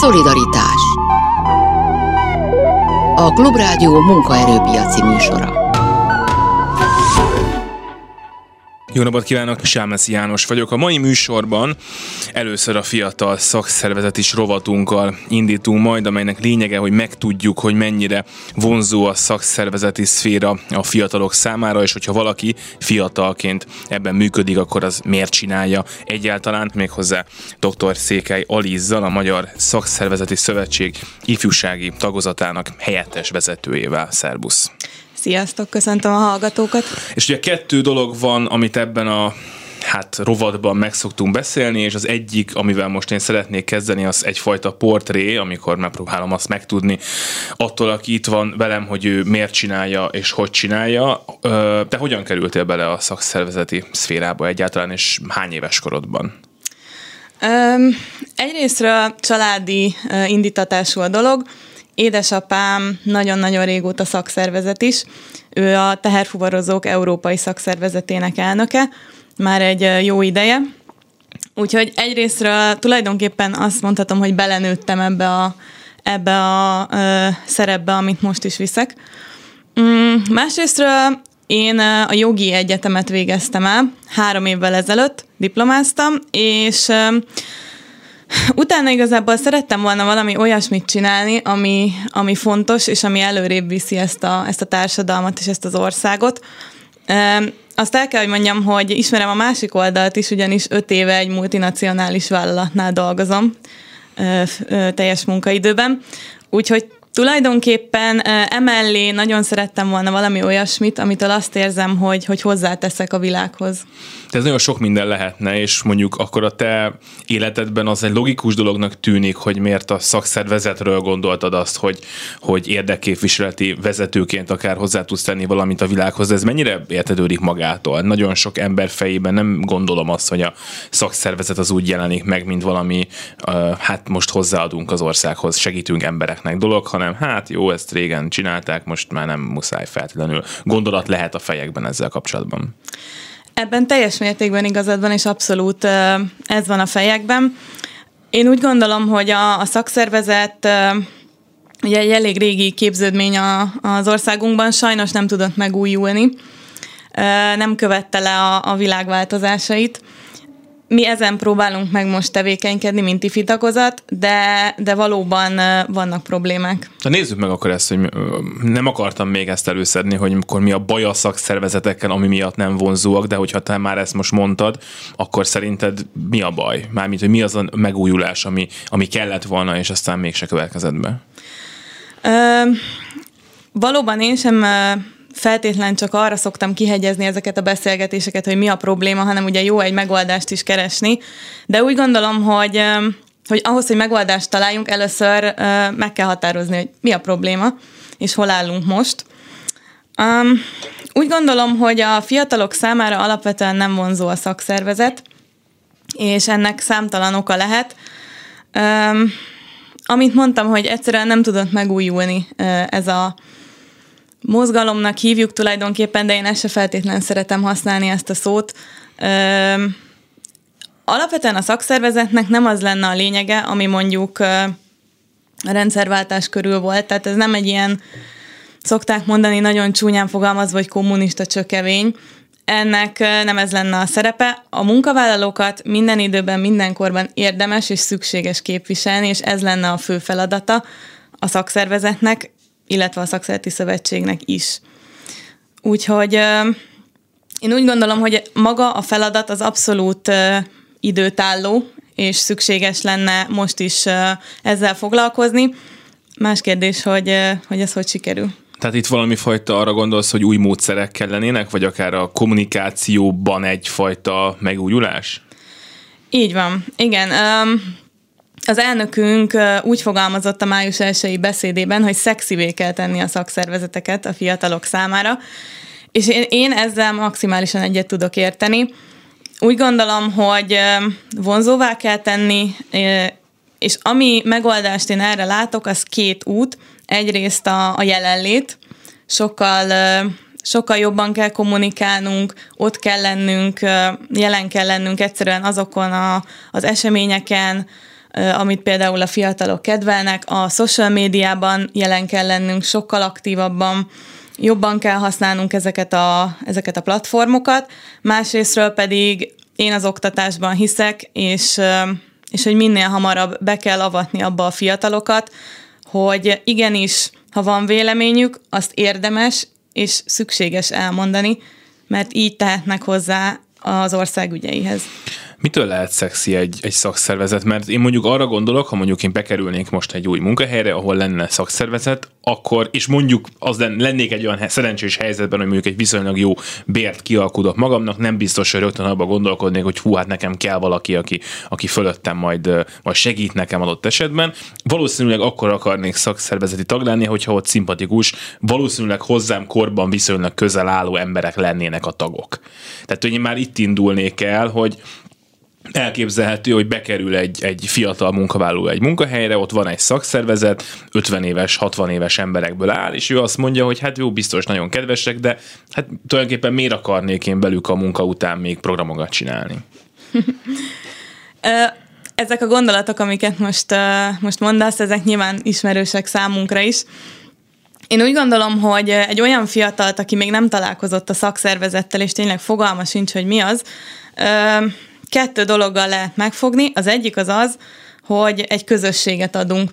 Szolidaritás. A Klubrádió munkaerőpiaci műsora Jó napot kívánok, Sámeszi János vagyok. A mai műsorban először a fiatal szakszervezet is rovatunkkal indítunk majd, amelynek lényege, hogy megtudjuk, hogy mennyire vonzó a szakszervezeti szféra a fiatalok számára, és hogyha valaki fiatalként ebben működik, akkor az miért csinálja egyáltalán, méghozzá dr. Székely Alizzal, a Magyar Szakszervezeti Szövetség ifjúsági tagozatának helyettes vezetőjével. Szerbusz! Sziasztok, köszöntöm a hallgatókat. És ugye kettő dolog van, amit ebben a hát rovatban meg szoktunk beszélni, és az egyik, amivel most én szeretnék kezdeni, az egyfajta portré, amikor megpróbálom azt megtudni attól, aki itt van velem, hogy ő miért csinálja és hogy csinálja. Te hogyan kerültél bele a szakszervezeti szférába egyáltalán, és hány éves korodban? Um, egyrésztről családi uh, indítatású a dolog, Édesapám nagyon-nagyon régóta szakszervezet is. Ő a teherfuvarozók európai szakszervezetének elnöke, már egy jó ideje. Úgyhogy egyrésztről tulajdonképpen azt mondhatom, hogy belenőttem ebbe a, ebbe a ö, szerepbe, amit most is viszek. Mm, másrésztről én a jogi egyetemet végeztem el, három évvel ezelőtt diplomáztam, és Utána igazából szerettem volna valami olyasmit csinálni, ami, ami fontos, és ami előrébb viszi ezt a, ezt a társadalmat és ezt az országot. Azt el kell, hogy mondjam, hogy ismerem a másik oldalt is, ugyanis öt éve egy multinacionális vállalatnál dolgozom teljes munkaidőben. Úgyhogy Tulajdonképpen emellé nagyon szerettem volna valami olyasmit, amitől azt érzem, hogy, hogy hozzáteszek a világhoz. De ez nagyon sok minden lehetne, és mondjuk akkor a te életedben az egy logikus dolognak tűnik, hogy miért a szakszervezetről gondoltad azt, hogy, hogy érdekképviseleti vezetőként akár hozzá tudsz tenni valamit a világhoz. Ez mennyire értedődik magától? Nagyon sok ember fejében nem gondolom azt, hogy a szakszervezet az úgy jelenik meg, mint valami, hát most hozzáadunk az országhoz, segítünk embereknek dolog, hanem hát jó, ezt régen csinálták, most már nem muszáj feltétlenül. Gondolat lehet a fejekben ezzel kapcsolatban. Ebben teljes mértékben igazad van, és abszolút ez van a fejekben. Én úgy gondolom, hogy a, a szakszervezet ugye egy elég régi képződmény a, az országunkban, sajnos nem tudott megújulni, nem követte le a, a világváltozásait mi ezen próbálunk meg most tevékenykedni, mint ifi tagozat, de, de valóban vannak problémák. Na nézzük meg akkor ezt, hogy nem akartam még ezt előszedni, hogy akkor mi a baj a szakszervezetekkel, ami miatt nem vonzóak, de hogyha te már ezt most mondtad, akkor szerinted mi a baj? Mármint, hogy mi az a megújulás, ami, ami kellett volna, és aztán mégse következett be? Ö, valóban én sem feltétlen csak arra szoktam kihegyezni ezeket a beszélgetéseket, hogy mi a probléma, hanem ugye jó egy megoldást is keresni. De úgy gondolom, hogy hogy ahhoz, hogy megoldást találjunk, először meg kell határozni, hogy mi a probléma, és hol állunk most. Um, úgy gondolom, hogy a fiatalok számára alapvetően nem vonzó a szakszervezet, és ennek számtalan oka lehet. Um, amint mondtam, hogy egyszerűen nem tudott megújulni ez a mozgalomnak hívjuk tulajdonképpen, de én ezt se feltétlenül szeretem használni ezt a szót. Ö, alapvetően a szakszervezetnek nem az lenne a lényege, ami mondjuk a rendszerváltás körül volt, tehát ez nem egy ilyen, szokták mondani nagyon csúnyán fogalmazva, hogy kommunista csökevény, ennek nem ez lenne a szerepe. A munkavállalókat minden időben, mindenkorban érdemes és szükséges képviselni, és ez lenne a fő feladata a szakszervezetnek illetve a szakszereti szövetségnek is. Úgyhogy én úgy gondolom, hogy maga a feladat az abszolút időtálló, és szükséges lenne most is ezzel foglalkozni. Más kérdés, hogy, hogy ez hogy sikerül. Tehát itt valami fajta arra gondolsz, hogy új módszerek kellenének, vagy akár a kommunikációban egyfajta megújulás? Így van, igen. Um, az elnökünk úgy fogalmazott a május 1 beszédében, hogy szexivé kell tenni a szakszervezeteket a fiatalok számára, és én, én ezzel maximálisan egyet tudok érteni. Úgy gondolom, hogy vonzóvá kell tenni, és ami megoldást én erre látok, az két út. Egyrészt a, a jelenlét, sokkal sokkal jobban kell kommunikálnunk, ott kell lennünk, jelen kell lennünk egyszerűen azokon a, az eseményeken, amit például a fiatalok kedvelnek, a social médiában jelen kell lennünk sokkal aktívabban, jobban kell használnunk ezeket a, ezeket a platformokat, másrésztről pedig én az oktatásban hiszek, és, és hogy minél hamarabb be kell avatni abba a fiatalokat, hogy igenis, ha van véleményük, azt érdemes és szükséges elmondani, mert így tehetnek hozzá az ország ügyeihez. Mitől lehet szexi egy, egy szakszervezet? Mert én mondjuk arra gondolok, ha mondjuk én bekerülnék most egy új munkahelyre, ahol lenne szakszervezet, akkor, és mondjuk az lennék egy olyan szerencsés helyzetben, hogy mondjuk egy viszonylag jó bért kialkudok magamnak, nem biztos, hogy rögtön abba gondolkodnék, hogy hú, hát nekem kell valaki, aki, aki fölöttem majd, majd segít nekem adott esetben. Valószínűleg akkor akarnék szakszervezeti tag lenni, hogyha ott szimpatikus, valószínűleg hozzám korban viszonylag közel álló emberek lennének a tagok. Tehát, hogy én már itt indulnék el, hogy elképzelhető, hogy bekerül egy, egy fiatal munkavállaló egy munkahelyre, ott van egy szakszervezet, 50 éves, 60 éves emberekből áll, és ő azt mondja, hogy hát jó, biztos nagyon kedvesek, de hát tulajdonképpen miért akarnék én belük a munka után még programokat csinálni? Ezek a gondolatok, amiket most, most mondasz, ezek nyilván ismerősek számunkra is. Én úgy gondolom, hogy egy olyan fiatalt, aki még nem találkozott a szakszervezettel, és tényleg fogalma sincs, hogy mi az, kettő dologgal lehet megfogni. Az egyik az az, hogy egy közösséget adunk.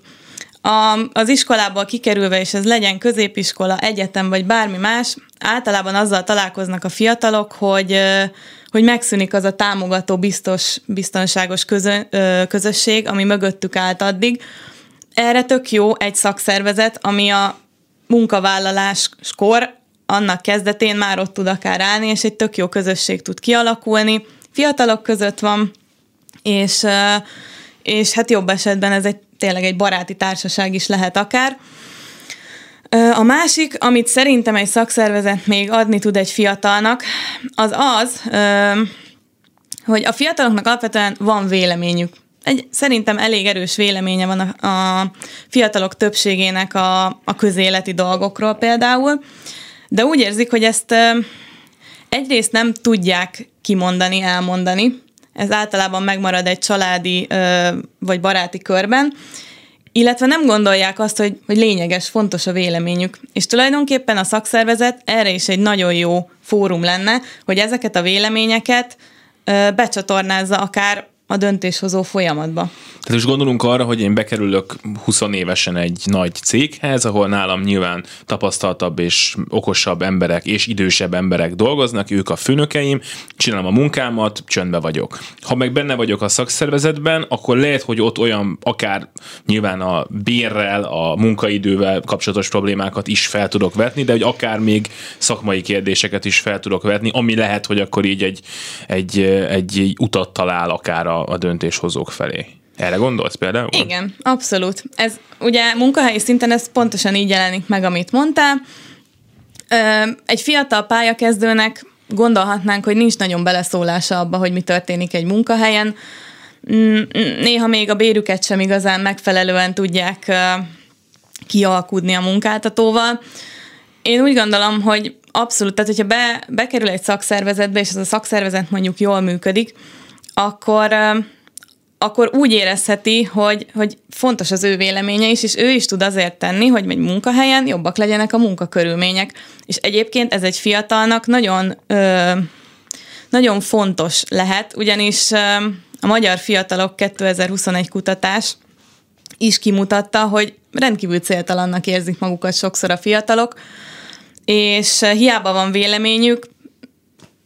A, az iskolából kikerülve, és ez legyen középiskola, egyetem vagy bármi más, általában azzal találkoznak a fiatalok, hogy, hogy megszűnik az a támogató, biztos, biztonságos közö, közösség, ami mögöttük állt addig. Erre tök jó egy szakszervezet, ami a munkavállaláskor annak kezdetén már ott tud akár állni, és egy tök jó közösség tud kialakulni, fiatalok között van, és, és hát jobb esetben ez egy tényleg egy baráti társaság is lehet akár. A másik, amit szerintem egy szakszervezet még adni tud egy fiatalnak, az az, hogy a fiataloknak alapvetően van véleményük. Egy, szerintem elég erős véleménye van a, a fiatalok többségének a, a közéleti dolgokról például, de úgy érzik, hogy ezt egyrészt nem tudják kimondani, elmondani. Ez általában megmarad egy családi ö, vagy baráti körben, illetve nem gondolják azt, hogy, hogy lényeges, fontos a véleményük. És tulajdonképpen a szakszervezet erre is egy nagyon jó fórum lenne, hogy ezeket a véleményeket ö, becsatornázza akár a döntéshozó folyamatba. Tehát is gondolunk arra, hogy én bekerülök 20 évesen egy nagy céghez, ahol nálam nyilván tapasztaltabb és okosabb emberek és idősebb emberek dolgoznak, ők a főnökeim, csinálom a munkámat, csöndbe vagyok. Ha meg benne vagyok a szakszervezetben, akkor lehet, hogy ott olyan akár nyilván a bérrel, a munkaidővel kapcsolatos problémákat is fel tudok vetni, de hogy akár még szakmai kérdéseket is fel tudok vetni, ami lehet, hogy akkor így egy, egy, egy utat talál akár a, a döntéshozók felé. Erre gondolsz például? Igen, abszolút. Ez ugye munkahelyi szinten ez pontosan így jelenik meg, amit mondtál. Egy fiatal pályakezdőnek gondolhatnánk, hogy nincs nagyon beleszólása abba, hogy mi történik egy munkahelyen. Néha még a bérüket sem igazán megfelelően tudják kialkudni a munkáltatóval. Én úgy gondolom, hogy abszolút, tehát hogyha be, bekerül egy szakszervezetbe, és ez a szakszervezet mondjuk jól működik, akkor akkor úgy érezheti, hogy, hogy fontos az ő véleménye is, és ő is tud azért tenni, hogy egy munkahelyen jobbak legyenek a munkakörülmények. És egyébként ez egy fiatalnak nagyon, ö, nagyon fontos lehet, ugyanis ö, a Magyar Fiatalok 2021 kutatás is kimutatta, hogy rendkívül céltalannak érzik magukat sokszor a fiatalok, és hiába van véleményük,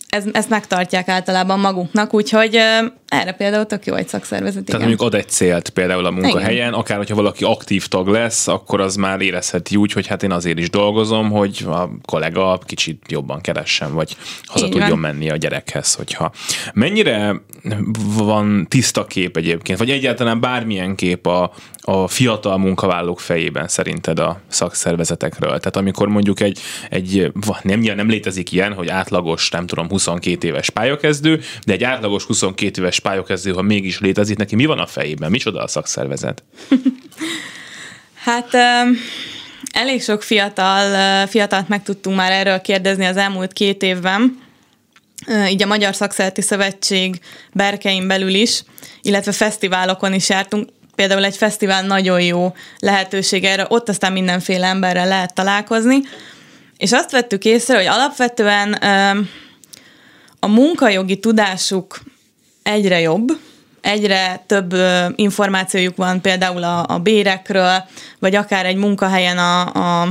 ez, ezt megtartják általában maguknak, úgyhogy erre például tök jó egy szakszervezet. Tehát mondjuk ad egy célt például a munkahelyen, igen. akár hogyha valaki aktív tag lesz, akkor az már érezheti úgy, hogy hát én azért is dolgozom, hogy a kollega kicsit jobban keressen, vagy haza Így tudjon van. menni a gyerekhez, hogyha mennyire van tiszta kép egyébként, vagy egyáltalán bármilyen kép a, a fiatal munkavállalók fejében szerinted a szakszervezetekről? Tehát amikor mondjuk egy, egy nem, nem létezik ilyen, hogy átlagos, nem tudom, 22 éves pályakezdő, de egy átlagos 22 éves pályakezdő, ha mégis létezik, neki mi van a fejében? Micsoda a szakszervezet? hát elég sok fiatal, fiatalt meg tudtunk már erről kérdezni az elmúlt két évben, így a Magyar Szakszereti Szövetség berkein belül is, illetve fesztiválokon is jártunk. Például egy fesztivál nagyon jó lehetőség erre, ott aztán mindenféle emberrel lehet találkozni. És azt vettük észre, hogy alapvetően a munkajogi tudásuk egyre jobb, egyre több információjuk van például a, a bérekről, vagy akár egy munkahelyen a, a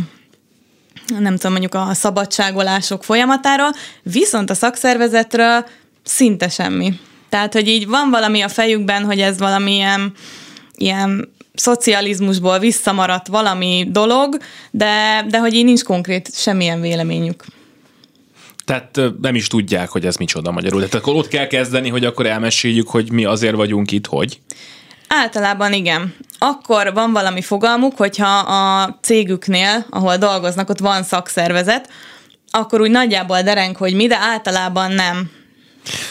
nem tudom, mondjuk a szabadságolások folyamatáról, viszont a szakszervezetről szinte semmi. Tehát, hogy így van valami a fejükben, hogy ez valamilyen ilyen szocializmusból visszamaradt valami dolog, de, de hogy így nincs konkrét semmilyen véleményük. Tehát nem is tudják, hogy ez micsoda magyarul. Tehát akkor ott kell kezdeni, hogy akkor elmeséljük, hogy mi azért vagyunk itt, hogy? Általában igen. Akkor van valami fogalmuk, hogyha a cégüknél, ahol dolgoznak, ott van szakszervezet, akkor úgy nagyjából dereng, hogy mi, de általában nem.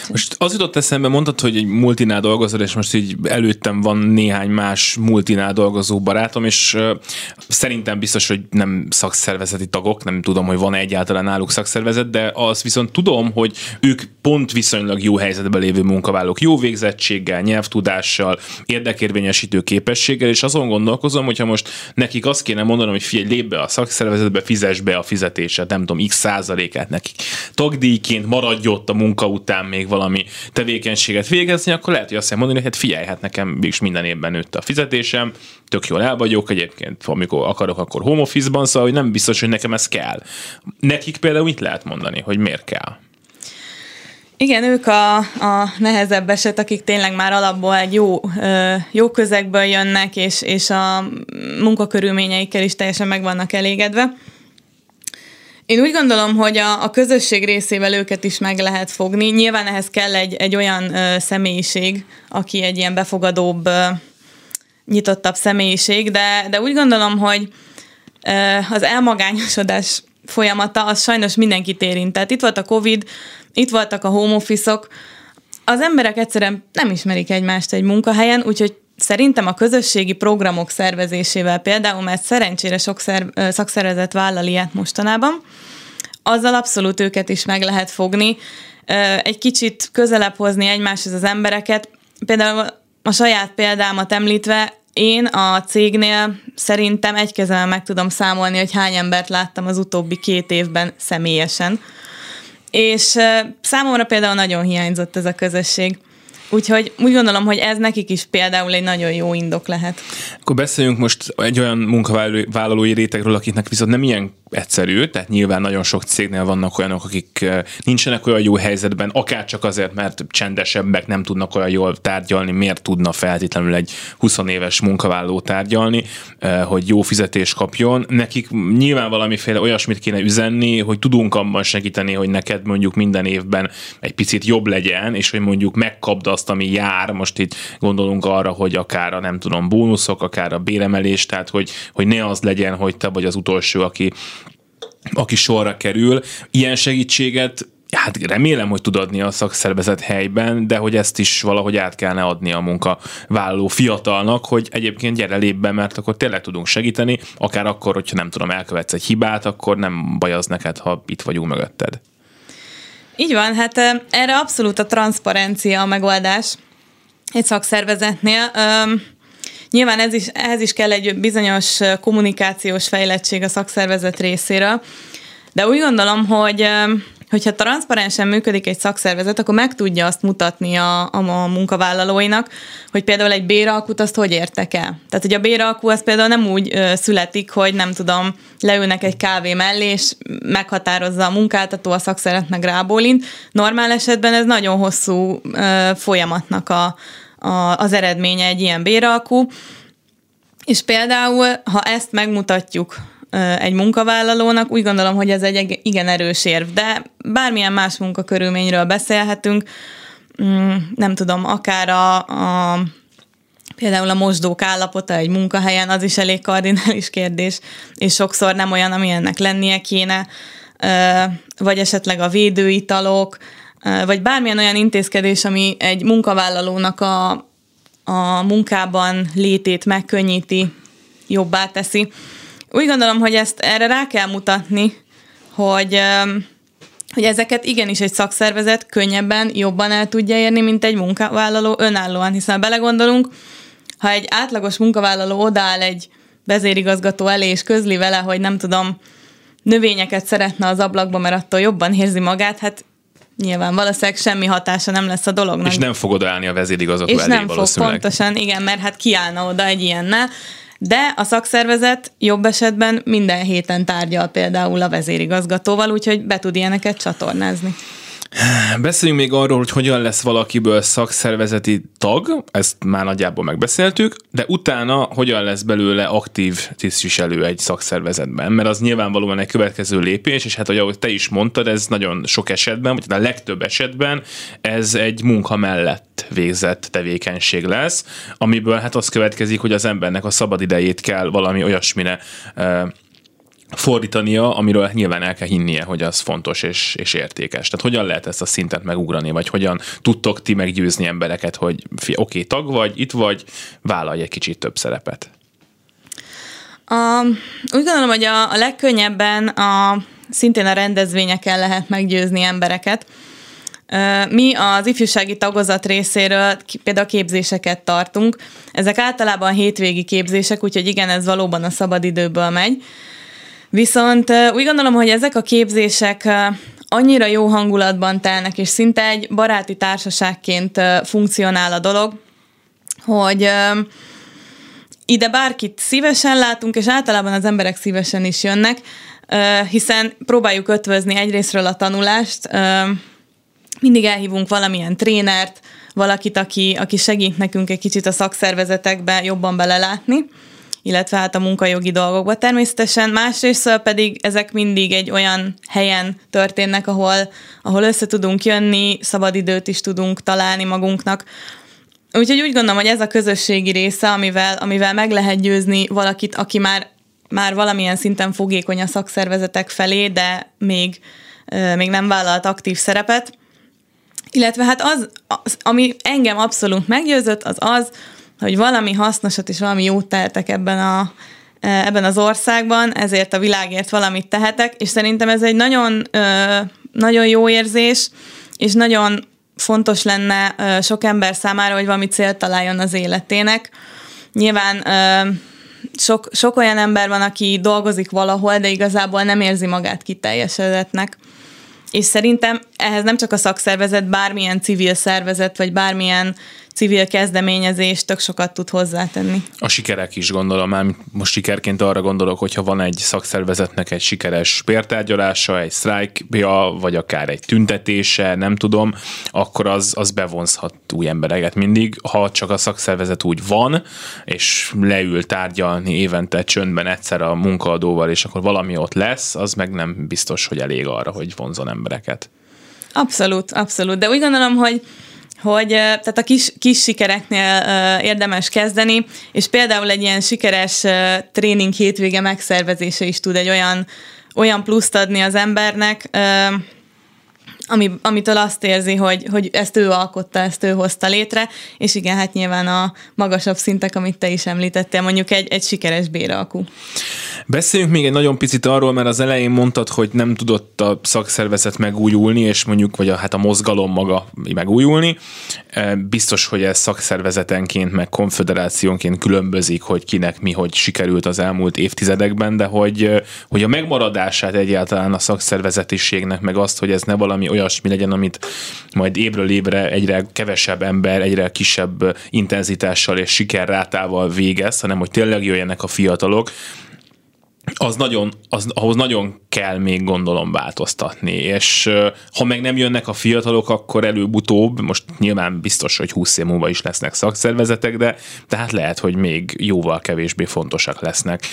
Most az jutott eszembe, mondtad, hogy egy multinál dolgozol, és most így előttem van néhány más multinál dolgozó barátom, és uh, szerintem biztos, hogy nem szakszervezeti tagok, nem tudom, hogy van egyáltalán náluk szakszervezet, de azt viszont tudom, hogy ők pont viszonylag jó helyzetben lévő munkavállalók, jó végzettséggel, nyelvtudással, érdekérvényesítő képességgel, és azon gondolkozom, hogyha most nekik azt kéne mondanom, hogy figyelj, lép be a szakszervezetbe, fizes be a fizetésed, nem tudom, x százalékát nekik. Tagdíjként maradj ott a munka után még valami tevékenységet végezni, akkor lehet, hogy azt mondani, hogy hát figyelj, hát nekem is minden évben nőtt a fizetésem, tök jól el vagyok, egyébként amikor akarok, akkor home office-ban, szóval hogy nem biztos, hogy nekem ez kell. Nekik például mit lehet mondani, hogy miért kell? Igen, ők a, a nehezebb eset, akik tényleg már alapból egy jó, jó közegből jönnek, és, és a munkakörülményeikkel is teljesen meg vannak elégedve. Én úgy gondolom, hogy a, a közösség részével őket is meg lehet fogni. Nyilván ehhez kell egy, egy olyan ö, személyiség, aki egy ilyen befogadóbb, ö, nyitottabb személyiség, de, de úgy gondolom, hogy ö, az elmagányosodás folyamata az sajnos mindenkit érint. Tehát itt volt a Covid, itt voltak a home office-ok, az emberek egyszerűen nem ismerik egymást egy munkahelyen, úgyhogy Szerintem a közösségi programok szervezésével például, mert szerencsére sok szer- szakszervezet vállal ilyet mostanában, azzal abszolút őket is meg lehet fogni, egy kicsit közelebb hozni egymáshoz az embereket. Például a saját példámat említve, én a cégnél szerintem egy kezemmel meg tudom számolni, hogy hány embert láttam az utóbbi két évben személyesen. És számomra például nagyon hiányzott ez a közösség. Úgyhogy úgy gondolom, hogy ez nekik is például egy nagyon jó indok lehet. Akkor beszéljünk most egy olyan munkavállalói rétegről, akiknek viszont nem ilyen egyszerű, tehát nyilván nagyon sok cégnél vannak olyanok, akik eh, nincsenek olyan jó helyzetben, akár csak azért, mert csendesebbek, nem tudnak olyan jól tárgyalni, miért tudna feltétlenül egy 20 éves munkavállaló tárgyalni, eh, hogy jó fizetés kapjon. Nekik nyilván valamiféle olyasmit kéne üzenni, hogy tudunk abban segíteni, hogy neked mondjuk minden évben egy picit jobb legyen, és hogy mondjuk megkapd azt, ami jár. Most itt gondolunk arra, hogy akár a nem tudom, bónuszok, akár a béremelés, tehát hogy, hogy ne az legyen, hogy te vagy az utolsó, aki aki sorra kerül. Ilyen segítséget hát remélem, hogy tud adni a szakszervezet helyben, de hogy ezt is valahogy át kellene adni a munkavállaló fiatalnak, hogy egyébként gyere lép be, mert akkor tényleg tudunk segíteni, akár akkor, hogyha nem tudom, elkövetsz egy hibát, akkor nem baj az neked, ha itt vagyunk mögötted. Így van, hát erre abszolút a transzparencia a megoldás egy szakszervezetnél. Nyilván ez is, ehhez is kell egy bizonyos kommunikációs fejlettség a szakszervezet részéről, de úgy gondolom, hogy hogyha transzparensen működik egy szakszervezet, akkor meg tudja azt mutatni a, a, a munkavállalóinak, hogy például egy béralkut azt hogy értek el. Tehát, hogy a béralkú az például nem úgy ö, születik, hogy nem tudom, leülnek egy kávé mellé, és meghatározza a munkáltató, a szakszervezet meg rábólint. Normál esetben ez nagyon hosszú ö, folyamatnak a, a, az eredménye egy ilyen béralkú. És például, ha ezt megmutatjuk egy munkavállalónak, úgy gondolom, hogy ez egy igen erős érv, de bármilyen más munkakörülményről beszélhetünk, mm, nem tudom, akár a, a például a mosdók állapota egy munkahelyen, az is elég kardinális kérdés, és sokszor nem olyan, amilyennek lennie kéne, vagy esetleg a védőitalok, vagy bármilyen olyan intézkedés, ami egy munkavállalónak a, a munkában létét megkönnyíti, jobbá teszi. Úgy gondolom, hogy ezt erre rá kell mutatni, hogy hogy ezeket igenis egy szakszervezet könnyebben, jobban el tudja érni, mint egy munkavállaló önállóan, hiszen belegondolunk, ha egy átlagos munkavállaló odáll egy vezérigazgató elé, és közli vele, hogy nem tudom, növényeket szeretne az ablakba, mert attól jobban érzi magát, hát nyilván valószínűleg semmi hatása nem lesz a dolognak. És nem fog odaállni a vezérigazgató és elé nem fog, pontosan, igen, mert hát kiállna oda egy ilyennel. De a szakszervezet jobb esetben minden héten tárgyal például a vezérigazgatóval, úgyhogy be tud ilyeneket csatornázni. Beszéljünk még arról, hogy hogyan lesz valakiből szakszervezeti tag, ezt már nagyjából megbeszéltük, de utána hogyan lesz belőle aktív tisztviselő egy szakszervezetben, mert az nyilvánvalóan egy következő lépés, és hát ahogy te is mondtad, ez nagyon sok esetben, vagy a legtöbb esetben ez egy munka mellett végzett tevékenység lesz, amiből hát az következik, hogy az embernek a szabad idejét kell valami olyasmire fordítania, amiről nyilván el kell hinnie, hogy az fontos és, és értékes. Tehát hogyan lehet ezt a szintet megugrani, vagy hogyan tudtok ti meggyőzni embereket, hogy oké, okay, tag vagy, itt vagy, vállalj egy kicsit több szerepet? A, úgy gondolom, hogy a, a legkönnyebben a, szintén a rendezvényeken lehet meggyőzni embereket. Mi az ifjúsági tagozat részéről például képzéseket tartunk. Ezek általában hétvégi képzések, úgyhogy igen, ez valóban a szabadidőből megy. Viszont úgy gondolom, hogy ezek a képzések annyira jó hangulatban telnek, és szinte egy baráti társaságként funkcionál a dolog, hogy ide bárkit szívesen látunk, és általában az emberek szívesen is jönnek, hiszen próbáljuk ötvözni egyrésztről a tanulást, mindig elhívunk valamilyen trénert, valakit, aki, aki segít nekünk egy kicsit a szakszervezetekbe jobban belelátni, illetve hát a munkajogi dolgokba természetesen. Másrészt pedig ezek mindig egy olyan helyen történnek, ahol, ahol össze tudunk jönni, szabadidőt is tudunk találni magunknak. Úgyhogy úgy gondolom, hogy ez a közösségi része, amivel, amivel meg lehet győzni valakit, aki már, már valamilyen szinten fogékony a szakszervezetek felé, de még, még nem vállalt aktív szerepet. Illetve hát az, az, ami engem abszolút meggyőzött, az az, hogy valami hasznosat és valami jót tehetek ebben a, e, ebben az országban, ezért a világért valamit tehetek, és szerintem ez egy nagyon, nagyon jó érzés, és nagyon fontos lenne sok ember számára, hogy valami célt találjon az életének. Nyilván sok, sok olyan ember van, aki dolgozik valahol, de igazából nem érzi magát kiteljesedetnek. És szerintem ehhez nem csak a szakszervezet, bármilyen civil szervezet, vagy bármilyen civil kezdeményezés tök sokat tud hozzátenni. A sikerek is gondolom, már most sikerként arra gondolok, hogyha van egy szakszervezetnek egy sikeres pértárgyalása, egy sztrájkja, vagy akár egy tüntetése, nem tudom, akkor az, az bevonzhat új embereket mindig. Ha csak a szakszervezet úgy van, és leül tárgyalni évente csöndben egyszer a munkaadóval, és akkor valami ott lesz, az meg nem biztos, hogy elég arra, hogy vonzon embereket. Abszolút, abszolút. De úgy gondolom, hogy hogy tehát a kis, kis sikereknél érdemes kezdeni, és például egy ilyen sikeres tréning hétvége megszervezése is tud egy olyan, olyan pluszt adni az embernek, ami, amitől azt érzi, hogy, hogy ezt ő alkotta, ezt ő hozta létre, és igen, hát nyilván a magasabb szintek, amit te is említettél, mondjuk egy, egy sikeres béralkú. Beszéljünk még egy nagyon picit arról, mert az elején mondtad, hogy nem tudott a szakszervezet megújulni, és mondjuk, vagy a, hát a mozgalom maga megújulni. E, biztos, hogy ez szakszervezetenként, meg konfederációnként különbözik, hogy kinek mi, hogy sikerült az elmúlt évtizedekben, de hogy, hogy a megmaradását egyáltalán a szakszervezetiségnek, meg azt, hogy ez ne valami olyasmi legyen, amit majd évről évre egyre kevesebb ember, egyre kisebb intenzitással és sikerrátával végez, hanem hogy tényleg jöjjenek a fiatalok, az nagyon, az, ahhoz nagyon kell még gondolom változtatni, és ha meg nem jönnek a fiatalok, akkor előbb-utóbb, most nyilván biztos, hogy 20 év múlva is lesznek szakszervezetek, de tehát lehet, hogy még jóval kevésbé fontosak lesznek,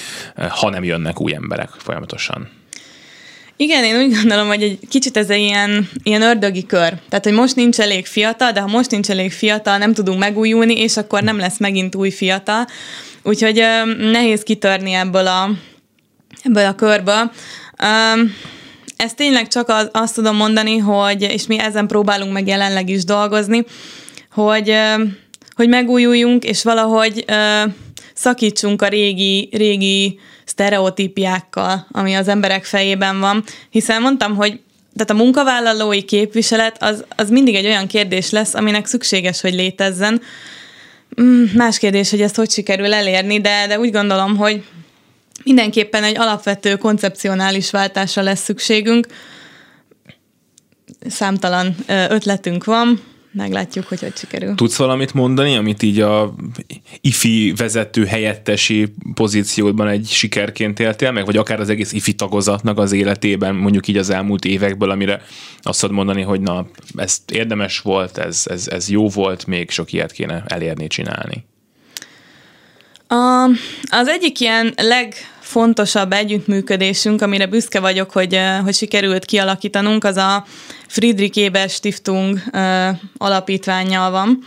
ha nem jönnek új emberek folyamatosan. Igen, én úgy gondolom, hogy egy kicsit ez egy ilyen, ilyen ördögi kör. Tehát, hogy most nincs elég fiatal, de ha most nincs elég fiatal, nem tudunk megújulni, és akkor nem lesz megint új fiatal. Úgyhogy nehéz kitörni ebből a, ebből a körből. Um, ezt tényleg csak az, azt tudom mondani, hogy, és mi ezen próbálunk meg jelenleg is dolgozni, hogy, hogy megújuljunk, és valahogy szakítsunk a régi, régi sztereotípiákkal, ami az emberek fejében van, hiszen mondtam, hogy tehát a munkavállalói képviselet az, az mindig egy olyan kérdés lesz, aminek szükséges, hogy létezzen. Mm, más kérdés, hogy ezt hogy sikerül elérni, de, de úgy gondolom, hogy mindenképpen egy alapvető koncepcionális váltásra lesz szükségünk. Számtalan ötletünk van, meglátjuk, hogy hogy sikerül. Tudsz valamit mondani, amit így a IFI vezető helyettesi pozícióban egy sikerként éltél meg, vagy akár az egész IFI tagozatnak az életében, mondjuk így az elmúlt évekből, amire azt tudod mondani, hogy na, ez érdemes volt, ez, ez, ez jó volt, még sok ilyet kéne elérni, csinálni? A, az egyik ilyen legfontosabb együttműködésünk, amire büszke vagyok, hogy, hogy sikerült kialakítanunk, az a Friedrich Eber Stiftung alapítványjal van.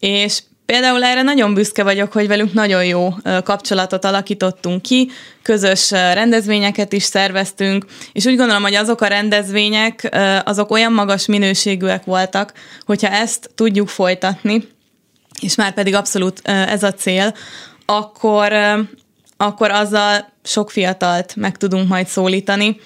És Például erre nagyon büszke vagyok, hogy velünk nagyon jó kapcsolatot alakítottunk ki, közös rendezvényeket is szerveztünk, és úgy gondolom, hogy azok a rendezvények, azok olyan magas minőségűek voltak, hogyha ezt tudjuk folytatni, és már pedig abszolút ez a cél, akkor, akkor azzal sok fiatalt meg tudunk majd szólítani.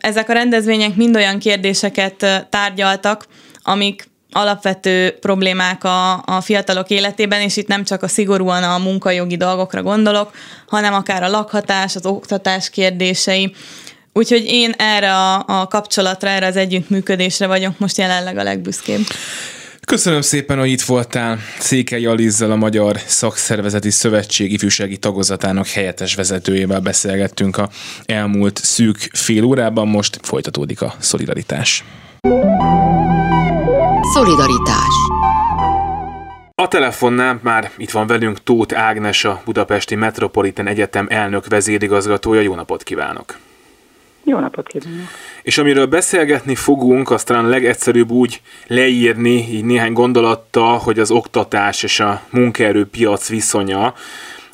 Ezek a rendezvények mind olyan kérdéseket tárgyaltak, amik alapvető problémák a, a fiatalok életében, és itt nem csak a szigorúan a munkajogi dolgokra gondolok, hanem akár a lakhatás, az oktatás kérdései. Úgyhogy én erre a, a kapcsolatra, erre az együttműködésre vagyok most jelenleg a legbüszkébb. Köszönöm szépen, hogy itt voltál. Székely Alizzal, a Magyar Szakszervezeti Szövetség ifjúsági tagozatának helyettes vezetőjével beszélgettünk a elmúlt szűk fél órában. Most folytatódik a szolidaritás. Szolidaritás a telefonnál már itt van velünk Tóth Ágnes, a Budapesti Metropolitan Egyetem elnök vezérigazgatója. Jó napot kívánok! Jó napot kívánok! És amiről beszélgetni fogunk, azt talán legegyszerűbb úgy leírni, így néhány gondolattal, hogy az oktatás és a munkaerőpiac viszonya,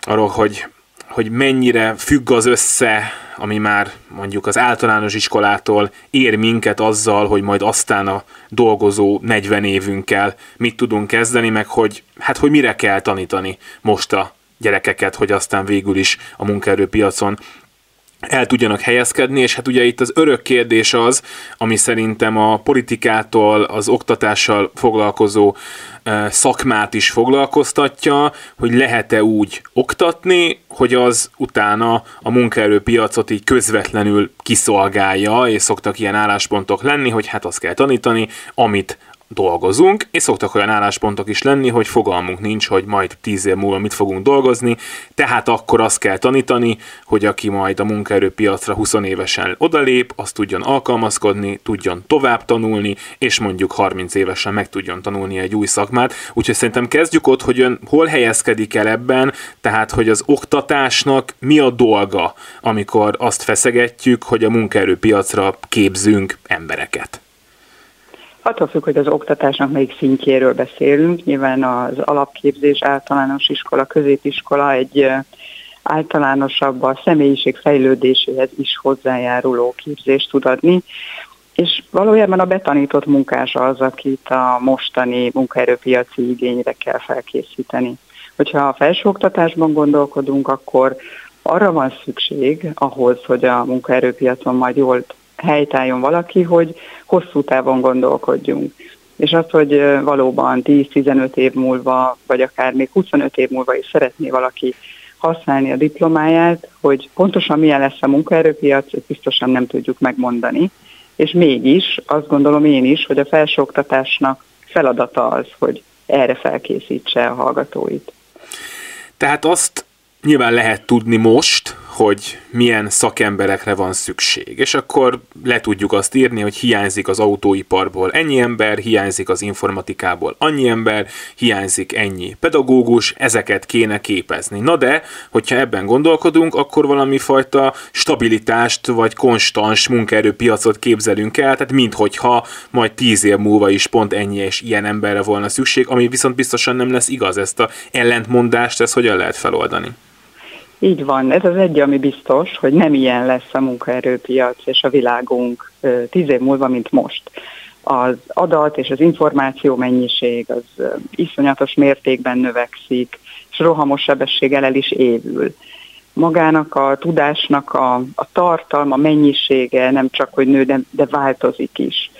arról, hogy, hogy mennyire függ az össze, ami már mondjuk az általános iskolától ér minket azzal, hogy majd aztán a dolgozó 40 évünkkel mit tudunk kezdeni, meg hogy, hát, hogy mire kell tanítani most a gyerekeket, hogy aztán végül is a munkaerőpiacon el tudjanak helyezkedni, és hát ugye itt az örök kérdés az, ami szerintem a politikától, az oktatással foglalkozó szakmát is foglalkoztatja, hogy lehet-e úgy oktatni, hogy az utána a munkaerőpiacot így közvetlenül kiszolgálja, és szoktak ilyen álláspontok lenni, hogy hát azt kell tanítani, amit dolgozunk, és szoktak olyan álláspontok is lenni, hogy fogalmunk nincs, hogy majd tíz év múlva mit fogunk dolgozni, tehát akkor azt kell tanítani, hogy aki majd a munkaerőpiacra 20 évesen odalép, az tudjon alkalmazkodni, tudjon tovább tanulni, és mondjuk 30 évesen meg tudjon tanulni egy új szakmát. Úgyhogy szerintem kezdjük ott, hogy ön hol helyezkedik el ebben, tehát hogy az oktatásnak mi a dolga, amikor azt feszegetjük, hogy a munkaerőpiacra képzünk embereket. Attól függ, hogy az oktatásnak melyik szintjéről beszélünk. Nyilván az alapképzés, általános iskola, középiskola egy általánosabb a személyiség fejlődéséhez is hozzájáruló képzést tud adni, és valójában a betanított munkás az, akit a mostani munkaerőpiaci igényre kell felkészíteni. Hogyha a felsőoktatásban gondolkodunk, akkor arra van szükség ahhoz, hogy a munkaerőpiacon majd jól helytálljon valaki, hogy hosszú távon gondolkodjunk. És az, hogy valóban 10-15 év múlva, vagy akár még 25 év múlva is szeretné valaki használni a diplomáját, hogy pontosan milyen lesz a munkaerőpiac, ezt biztosan nem tudjuk megmondani. És mégis azt gondolom én is, hogy a felsőoktatásnak feladata az, hogy erre felkészítse a hallgatóit. Tehát azt nyilván lehet tudni most, hogy milyen szakemberekre van szükség. És akkor le tudjuk azt írni, hogy hiányzik az autóiparból ennyi ember, hiányzik az informatikából annyi ember, hiányzik ennyi pedagógus, ezeket kéne képezni. Na de, hogyha ebben gondolkodunk, akkor valami fajta stabilitást vagy konstans munkaerőpiacot képzelünk el, tehát minthogyha majd tíz év múlva is pont ennyi és ilyen emberre volna szükség, ami viszont biztosan nem lesz igaz. Ezt a ellentmondást, ezt hogyan lehet feloldani? Így van, ez az egy, ami biztos, hogy nem ilyen lesz a munkaerőpiac és a világunk tíz év múlva, mint most. Az adat és az információ mennyiség az iszonyatos mértékben növekszik, és rohamos sebességgel el is évül. magának a tudásnak a, a tartalma, mennyisége nem csak, hogy nő, de, de változik is.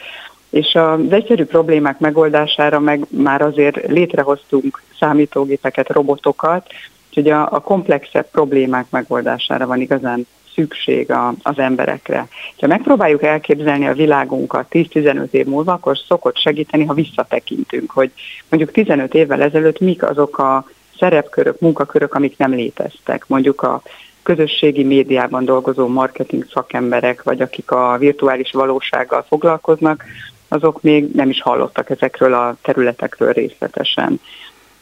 És az egyszerű problémák megoldására meg már azért létrehoztunk számítógépeket, robotokat, úgyhogy a, a komplexebb problémák megoldására van igazán szükség a, az emberekre. Ha megpróbáljuk elképzelni a világunkat 10-15 év múlva, akkor szokott segíteni, ha visszatekintünk, hogy mondjuk 15 évvel ezelőtt mik azok a szerepkörök, munkakörök, amik nem léteztek. Mondjuk a közösségi médiában dolgozó marketing szakemberek, vagy akik a virtuális valósággal foglalkoznak, azok még nem is hallottak ezekről a területekről részletesen.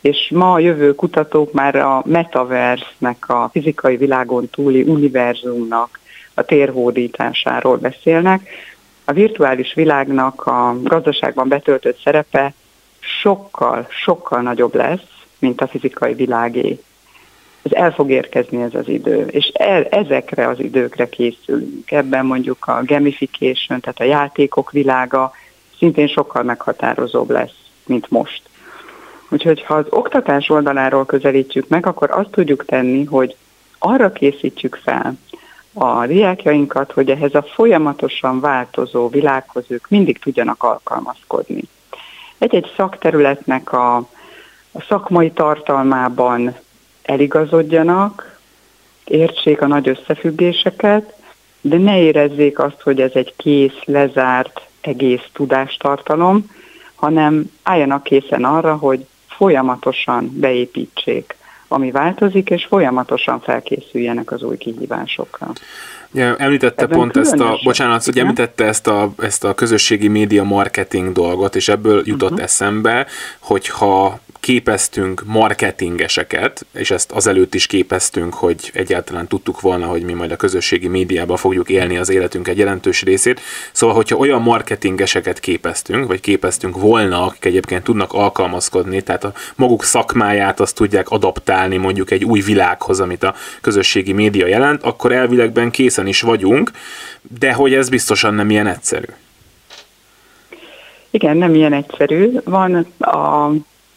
És ma a jövő kutatók már a metaverse-nek, a fizikai világon túli univerzumnak a térhódításáról beszélnek. A virtuális világnak a gazdaságban betöltött szerepe sokkal, sokkal nagyobb lesz, mint a fizikai világé. Ez el fog érkezni ez az idő, és el, ezekre az időkre készülünk. Ebben mondjuk a gamification, tehát a játékok világa szintén sokkal meghatározóbb lesz, mint most. Úgyhogy ha az oktatás oldaláról közelítjük meg, akkor azt tudjuk tenni, hogy arra készítjük fel a diákjainkat, hogy ehhez a folyamatosan változó világhoz ők mindig tudjanak alkalmazkodni. Egy-egy szakterületnek a, a szakmai tartalmában eligazodjanak, értsék a nagy összefüggéseket, de ne érezzék azt, hogy ez egy kész, lezárt, egész tudástartalom, hanem álljanak készen arra, hogy folyamatosan beépítsék, ami változik, és folyamatosan felkészüljenek az új kihívásokra. Ja, említette Ebben pont ezt a, bocsánat, hogy említette ezt a, ezt a közösségi média marketing dolgot, és ebből jutott uh-huh. eszembe, hogyha képeztünk marketingeseket, és ezt azelőtt is képeztünk, hogy egyáltalán tudtuk volna, hogy mi majd a közösségi médiában fogjuk élni az életünk egy jelentős részét. Szóval, hogyha olyan marketingeseket képeztünk, vagy képeztünk volna, akik egyébként tudnak alkalmazkodni, tehát a maguk szakmáját azt tudják adaptálni mondjuk egy új világhoz, amit a közösségi média jelent, akkor elvilegben készen is vagyunk, de hogy ez biztosan nem ilyen egyszerű. Igen, nem ilyen egyszerű. Van a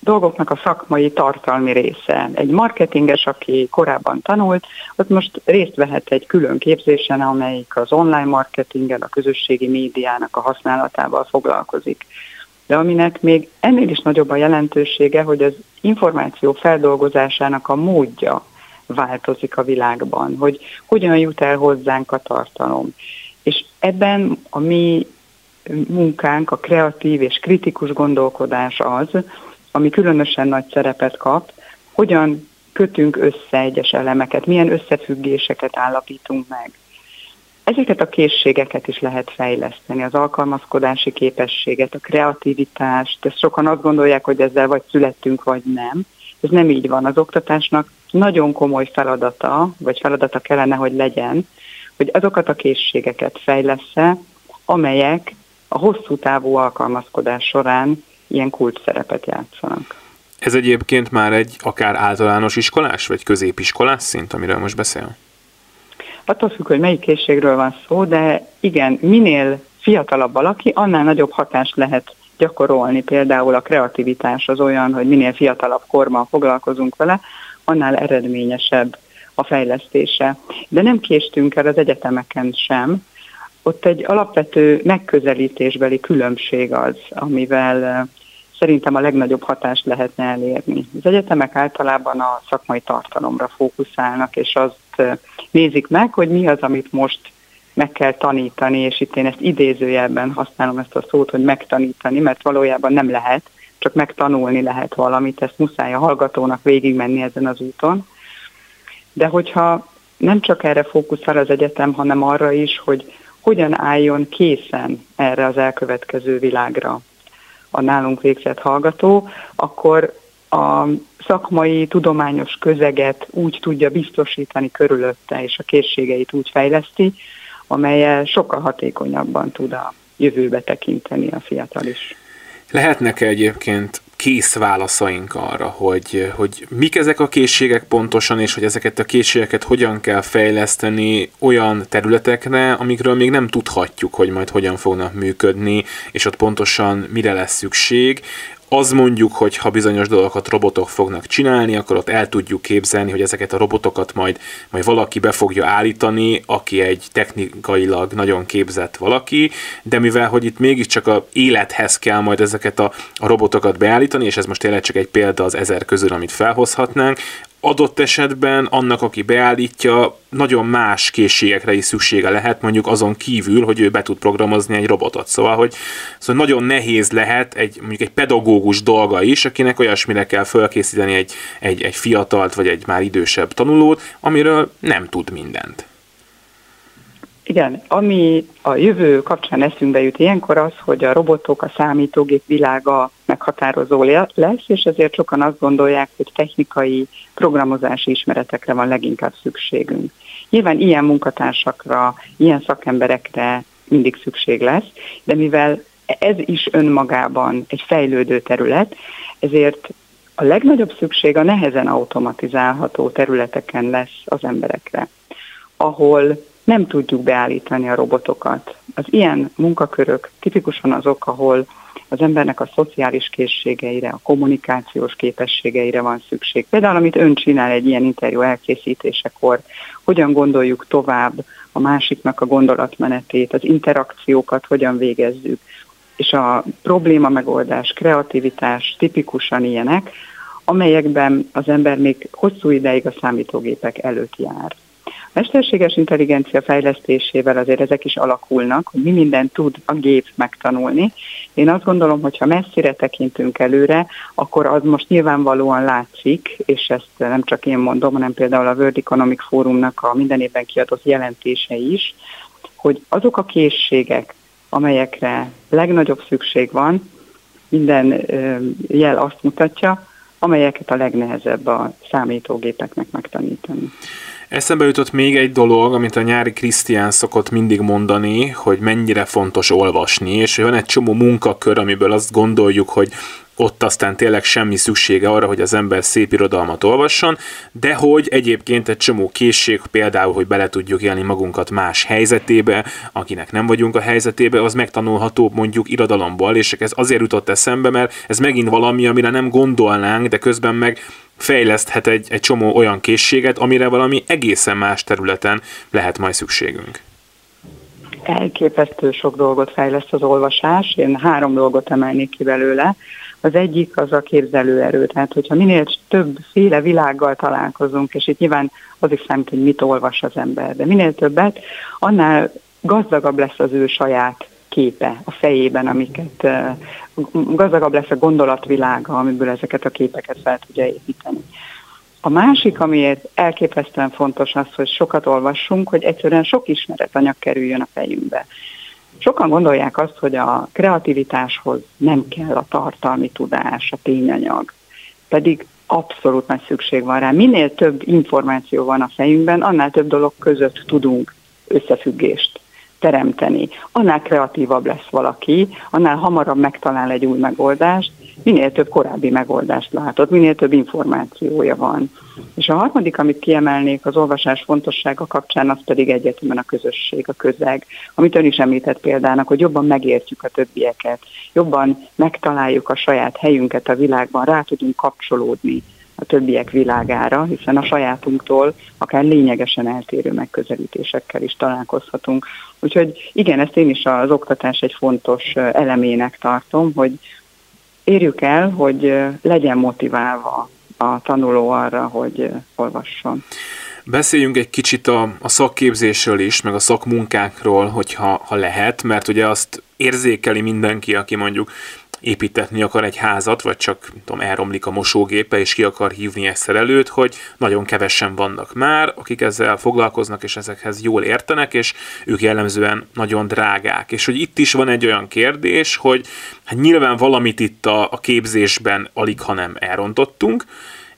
dolgoknak a szakmai tartalmi része. Egy marketinges, aki korábban tanult, az most részt vehet egy külön képzésen, amelyik az online marketinggel, a közösségi médiának a használatával foglalkozik. De aminek még ennél is nagyobb a jelentősége, hogy az információ feldolgozásának a módja változik a világban, hogy hogyan jut el hozzánk a tartalom. És ebben a mi munkánk, a kreatív és kritikus gondolkodás az, ami különösen nagy szerepet kap, hogyan kötünk össze egyes elemeket, milyen összefüggéseket állapítunk meg. Ezeket a készségeket is lehet fejleszteni, az alkalmazkodási képességet, a kreativitást. Ezt sokan azt gondolják, hogy ezzel vagy születtünk, vagy nem. Ez nem így van. Az oktatásnak nagyon komoly feladata, vagy feladata kellene, hogy legyen, hogy azokat a készségeket fejlesz amelyek a hosszú távú alkalmazkodás során ilyen kult szerepet játszanak. Ez egyébként már egy akár általános iskolás, vagy középiskolás szint, amiről most beszél? Attól függ, hogy melyik készségről van szó, de igen, minél fiatalabb valaki, annál nagyobb hatást lehet gyakorolni. Például a kreativitás az olyan, hogy minél fiatalabb korban foglalkozunk vele, annál eredményesebb a fejlesztése. De nem késtünk el az egyetemeken sem, ott egy alapvető megközelítésbeli különbség az, amivel szerintem a legnagyobb hatást lehetne elérni. Az egyetemek általában a szakmai tartalomra fókuszálnak, és azt nézik meg, hogy mi az, amit most meg kell tanítani, és itt én ezt idézőjelben használom ezt a szót, hogy megtanítani, mert valójában nem lehet, csak megtanulni lehet valamit, ezt muszáj a hallgatónak végigmenni ezen az úton. De hogyha nem csak erre fókuszál az egyetem, hanem arra is, hogy hogyan álljon készen erre az elkövetkező világra a nálunk végzett hallgató, akkor a szakmai, tudományos közeget úgy tudja biztosítani körülötte, és a készségeit úgy fejleszti, amelyel sokkal hatékonyabban tud a jövőbe tekinteni a fiatal is. Lehetnek-e egyébként kész válaszaink arra, hogy, hogy mik ezek a készségek pontosan, és hogy ezeket a készségeket hogyan kell fejleszteni olyan területekre, amikről még nem tudhatjuk, hogy majd hogyan fognak működni, és ott pontosan mire lesz szükség. Az mondjuk, hogy ha bizonyos dolgokat robotok fognak csinálni, akkor ott el tudjuk képzelni, hogy ezeket a robotokat majd, majd valaki be fogja állítani, aki egy technikailag nagyon képzett valaki, de mivel, hogy itt mégiscsak a élethez kell majd ezeket a, a robotokat beállítani, és ez most tényleg csak egy példa az ezer közül, amit felhozhatnánk, adott esetben annak, aki beállítja, nagyon más készségekre is szüksége lehet, mondjuk azon kívül, hogy ő be tud programozni egy robotot. Szóval, hogy szóval nagyon nehéz lehet egy, mondjuk egy pedagógus dolga is, akinek olyasmire kell felkészíteni egy, egy, egy fiatalt vagy egy már idősebb tanulót, amiről nem tud mindent. Igen, ami a jövő kapcsán eszünkbe jut ilyenkor az, hogy a robotok, a számítógép világa meghatározó lesz, és ezért sokan azt gondolják, hogy technikai programozási ismeretekre van leginkább szükségünk. Nyilván ilyen munkatársakra, ilyen szakemberekre mindig szükség lesz, de mivel ez is önmagában egy fejlődő terület, ezért a legnagyobb szükség a nehezen automatizálható területeken lesz az emberekre, ahol nem tudjuk beállítani a robotokat. Az ilyen munkakörök tipikusan azok, ahol az embernek a szociális készségeire, a kommunikációs képességeire van szükség. Például, amit ön csinál egy ilyen interjú elkészítésekor, hogyan gondoljuk tovább a másiknak a gondolatmenetét, az interakciókat hogyan végezzük. És a probléma megoldás, kreativitás tipikusan ilyenek, amelyekben az ember még hosszú ideig a számítógépek előtt jár mesterséges intelligencia fejlesztésével azért ezek is alakulnak, hogy mi mindent tud a gép megtanulni. Én azt gondolom, hogy ha messzire tekintünk előre, akkor az most nyilvánvalóan látszik, és ezt nem csak én mondom, hanem például a World Economic Forumnak a minden évben kiadott jelentése is, hogy azok a készségek, amelyekre legnagyobb szükség van, minden jel azt mutatja, amelyeket a legnehezebb a számítógépeknek megtanítani. Eszembe jutott még egy dolog, amit a nyári Krisztián szokott mindig mondani, hogy mennyire fontos olvasni, és van egy csomó munkakör, amiből azt gondoljuk, hogy ott aztán tényleg semmi szüksége arra, hogy az ember szép irodalmat olvasson, de hogy egyébként egy csomó készség, például, hogy bele tudjuk élni magunkat más helyzetébe, akinek nem vagyunk a helyzetébe, az megtanulható mondjuk irodalomból, és ez azért jutott eszembe, mert ez megint valami, amire nem gondolnánk, de közben meg fejleszthet egy, egy csomó olyan készséget, amire valami egészen más területen lehet majd szükségünk. Elképesztő sok dolgot fejleszt az olvasás. Én három dolgot emelnék ki belőle. Az egyik az a képzelőerő, tehát hogyha minél többféle világgal találkozunk, és itt nyilván az is számít, hogy mit olvas az ember, de minél többet, annál gazdagabb lesz az ő saját képe a fejében, amiket gazdagabb lesz a gondolatvilága, amiből ezeket a képeket fel tudja építeni. A másik, amiért elképesztően fontos az, hogy sokat olvassunk, hogy egyszerűen sok ismeretanyag kerüljön a fejünkbe. Sokan gondolják azt, hogy a kreativitáshoz nem kell a tartalmi tudás, a tényanyag. Pedig abszolút nagy szükség van rá. Minél több információ van a fejünkben, annál több dolog között tudunk összefüggést teremteni. Annál kreatívabb lesz valaki, annál hamarabb megtalál egy új megoldást, minél több korábbi megoldást látott, minél több információja van. És a harmadik, amit kiemelnék az olvasás fontossága kapcsán, az pedig egyetemen a közösség, a közeg, amit ön is említett példának, hogy jobban megértjük a többieket, jobban megtaláljuk a saját helyünket a világban, rá tudunk kapcsolódni a többiek világára, hiszen a sajátunktól akár lényegesen eltérő megközelítésekkel is találkozhatunk. Úgyhogy igen, ezt én is az oktatás egy fontos elemének tartom, hogy érjük el, hogy legyen motiválva a tanuló arra, hogy olvasson. Beszéljünk egy kicsit a, a szakképzésről is, meg a szakmunkákról, hogyha ha lehet, mert ugye azt érzékeli mindenki, aki mondjuk építetni akar egy házat, vagy csak tudom, elromlik a mosógépe, és ki akar hívni egy szerelőt, hogy nagyon kevesen vannak már, akik ezzel foglalkoznak, és ezekhez jól értenek, és ők jellemzően nagyon drágák. És hogy itt is van egy olyan kérdés, hogy hát nyilván valamit itt a, a képzésben alig, ha nem elrontottunk,